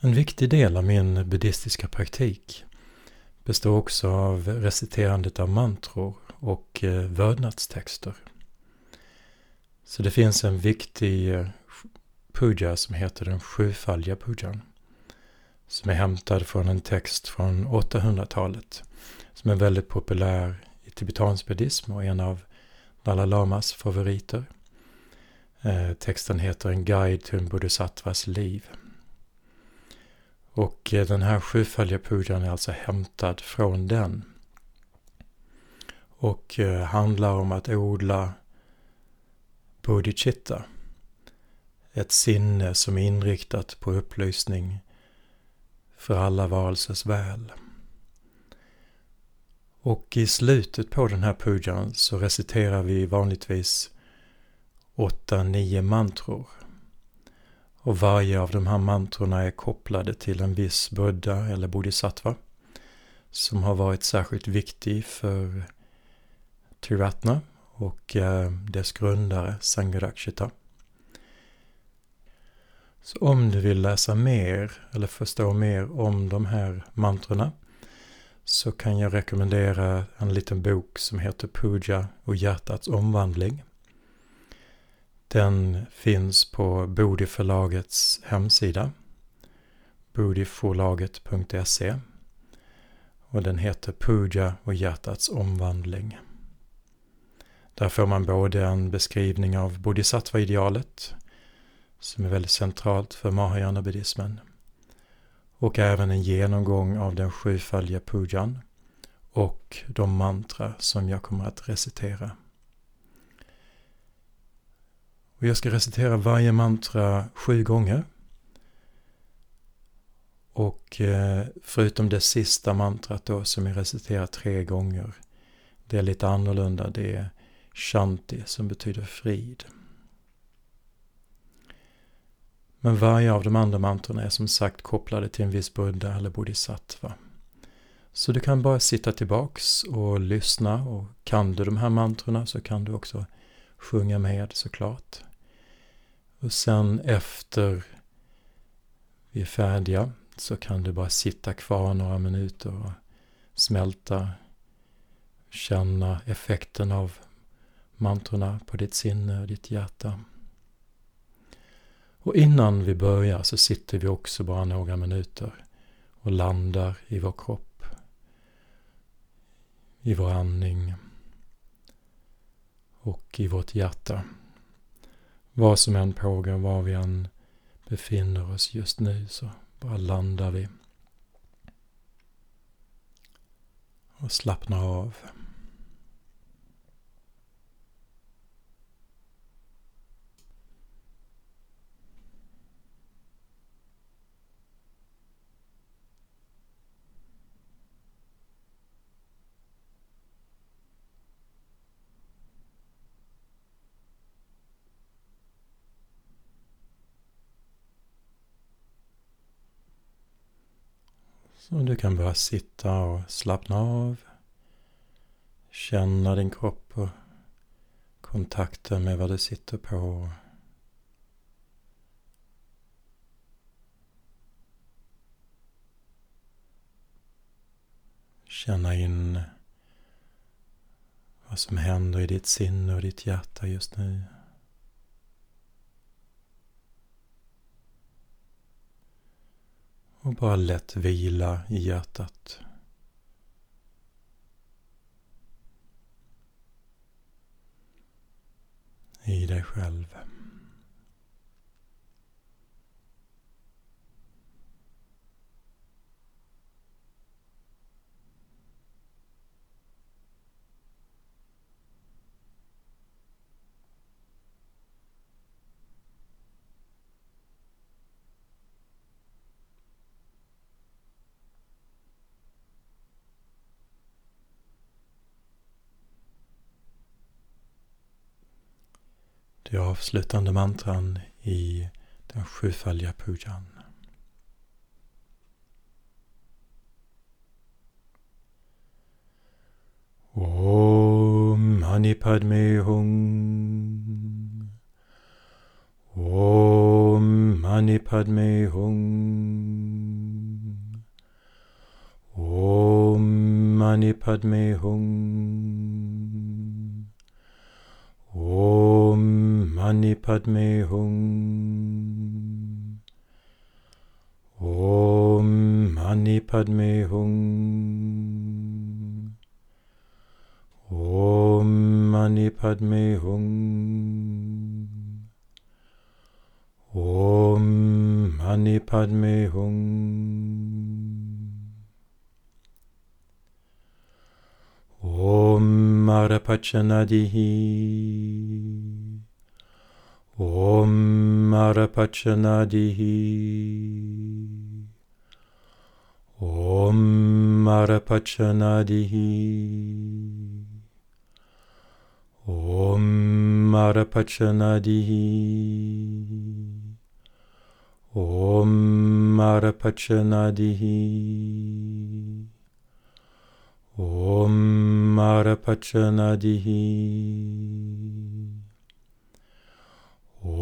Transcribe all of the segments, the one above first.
En viktig del av min buddhistiska praktik består också av reciterandet av mantror och eh, vördnadstexter. Så det finns en viktig eh, puja som heter den sjufaldiga pujan. Som är hämtad från en text från 800-talet. Som är väldigt populär i tibetansk buddhism och en av Dalai Lamas favoriter. Eh, texten heter En guide till en bodhisattvas liv. Och eh, den här sjufaldiga pujan är alltså hämtad från den. Och eh, handlar om att odla bodhicitta. Ett sinne som är inriktat på upplysning för alla varelsers väl. Och i slutet på den här pujan så reciterar vi vanligtvis åtta, nio mantror. Och varje av de här mantrorna är kopplade till en viss buddha eller bodhisattva som har varit särskilt viktig för Triratna och eh, dess grundare Sangharakshita. Så om du vill läsa mer eller förstå mer om de här mantrorna så kan jag rekommendera en liten bok som heter Puja och hjärtats omvandling. Den finns på Bodiförlagets hemsida bodiförlaget.se och den heter Puja och hjärtats omvandling. Där får man både en beskrivning av bodhisattva-idealet som är väldigt centralt för mahayana-buddhismen och även en genomgång av den sjufaldiga pujan och de mantra som jag kommer att recitera. Och jag ska recitera varje mantra sju gånger. Och eh, förutom det sista mantrat då som jag reciterar tre gånger. Det är lite annorlunda. Det är Shanti som betyder frid. Men varje av de andra mantrarna är som sagt kopplade till en viss buddha eller bodhisattva. Så du kan bara sitta tillbaks och lyssna och kan du de här mantrarna så kan du också sjunga med såklart. Och sen efter vi är färdiga så kan du bara sitta kvar några minuter och smälta, känna effekten av mantrorna på ditt sinne och ditt hjärta. Och innan vi börjar så sitter vi också bara några minuter och landar i vår kropp, i vår andning och i vårt hjärta. Vad som än pågår, var vi än befinner oss just nu så bara landar vi och slappnar av. Så du kan börja sitta och slappna av. Känna din kropp och kontakten med vad du sitter på. Känna in vad som händer i ditt sinne och ditt hjärta just nu. Och bara lätt vila i hjärtat. I dig själv. det avslutande mantran i den sjufaldiga pujan. Om Manipadme Hung. Om Manipadme Hung. Om Manipadme Hung. Om Mani Padme Hum. Om Mani Padme Hum. Om Mani Padme Hum. Om Mani Padme Hum. Om Marapachanadihi. Om Marapachanadihi. Om Marapachanadihi. Om Marapachanadihi. Om Marapachanadihi. Om Marapachanadihi.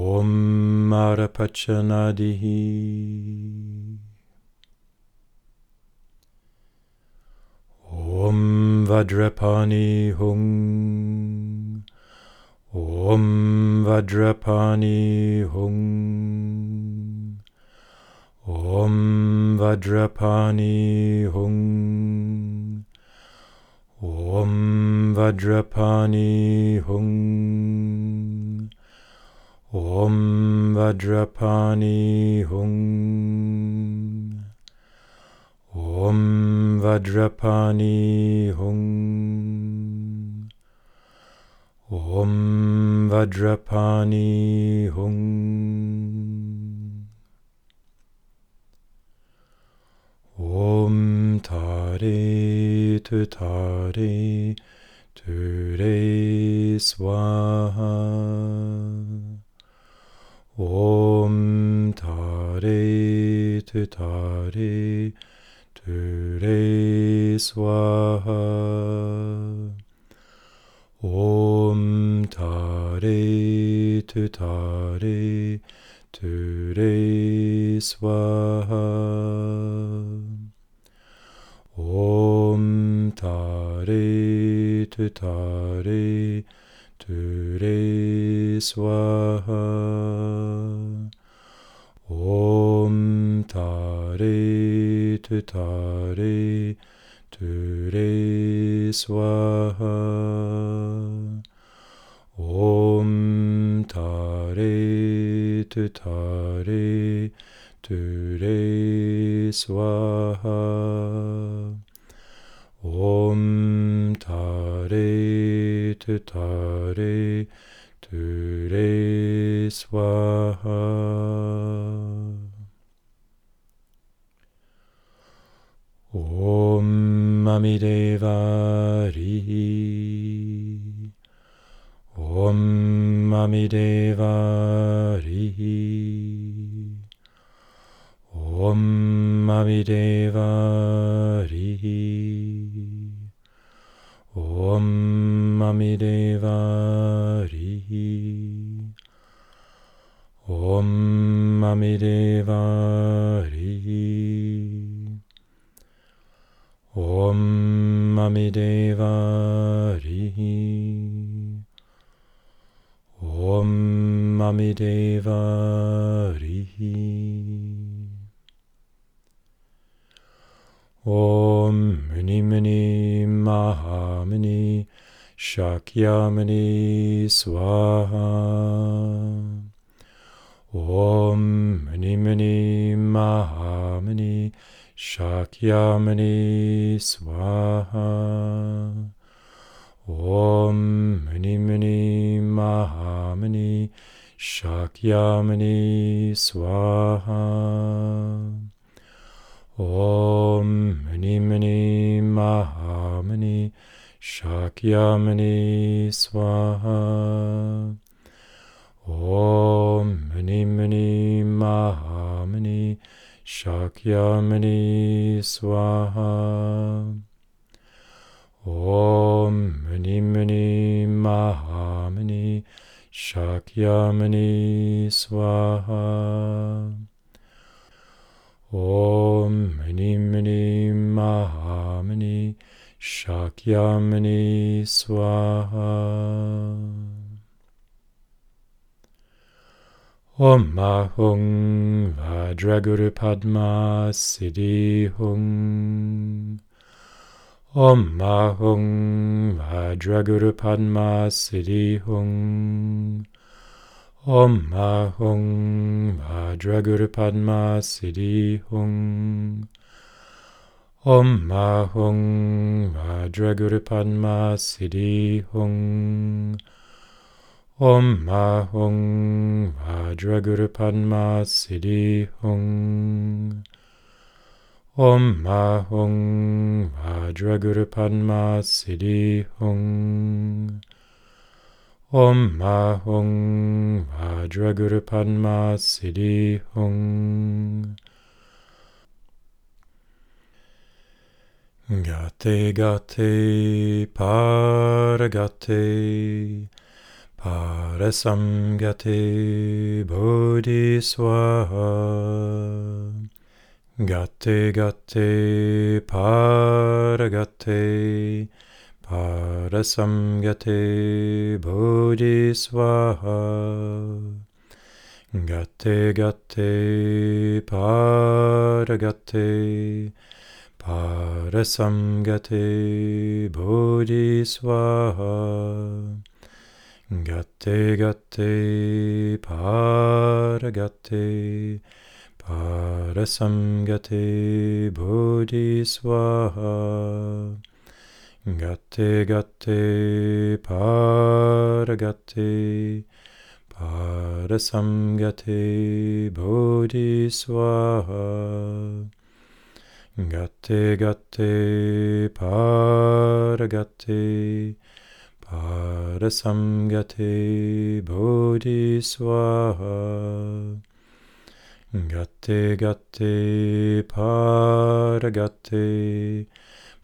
Om Marapachanadihi. Om Vajrapani Hung. Om Vajrapani Hung. Om Vajrapani Hung. Om Vajrapani Hung. Om Vajrapani Hung. Om Vajrapani Hung. Om Vajrapani Hung. Om Tare Tutare Ture Swaha. tu tare tu re swaha. Om tare tu tu re swaha. Om tare tu tu re swaha. Om tare tu tare tu re swaha. Om tare tu tare tu re swaha. Om tare tu tare tu re swaha. Rihi. Om Amideva Rihi. Om Amideva Rihi. Om Amideva Rihi. Om Amideva Rihi. Om Amideva Rihi. Om Amideva Rihi. Om Muni Muni Mahamuni Shakyamuni Swaha. Om Muni Muni Mahamuni Shakyamuni Swaha. Om Muni Muni Mahamuni Shakyamuni Swaha. Om Muni Muni Mahamuni Shakyamuni Swaha. Om Muni Muni Mahamuni Shakyamuni Swaha. Om Muni Muni Mahamuni Shakyamuni Swaha. Om Ahung Vajraguru Padma Siddhi Hung. Om Ahung Vajraguru Padma Siddhi Hung. Om Ahung Vajraguru Padma Siddhi Hung. Om Ahung Vajraguru Padma Siddhi Hung. Om Ahung Vajraguru Padma Siddhi Hung. Om Ahung Vajraguru Padma Siddhi Hung. Om Ahung Vajraguru Padma Siddhi Hung. Gate Gate Paragate Parasamgate Bodhiswaha Gate Gate Paragate Parasamgate Bodhiswaha Gate Gate Paragate Parasamgate Bodhiswaha Gate Gate Paragate Parasamgate Bodhiswaha Gate Gate Paragate Parasamgate Bodhiswaha Gate Gate Paragate Parasamgate Bodhiswaha Gate Gate Paragate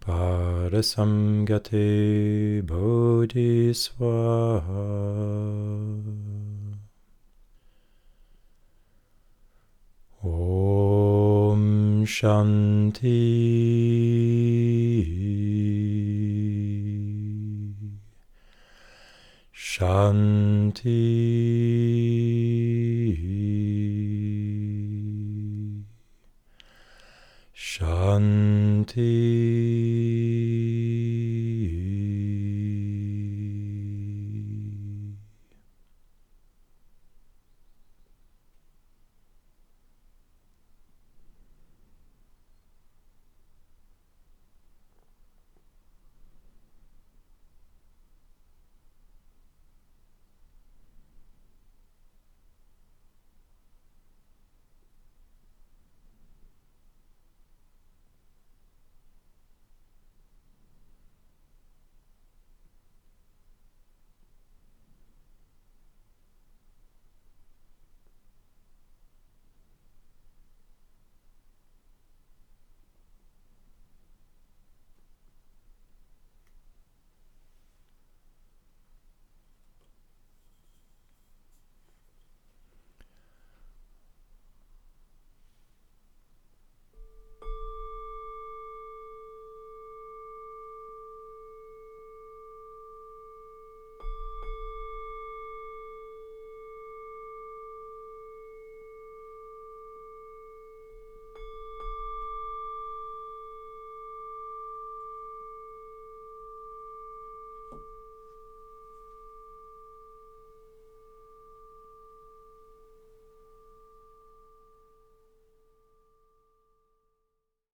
Parasamgate Bodhiswaha Om Shanti Shanti. Shanti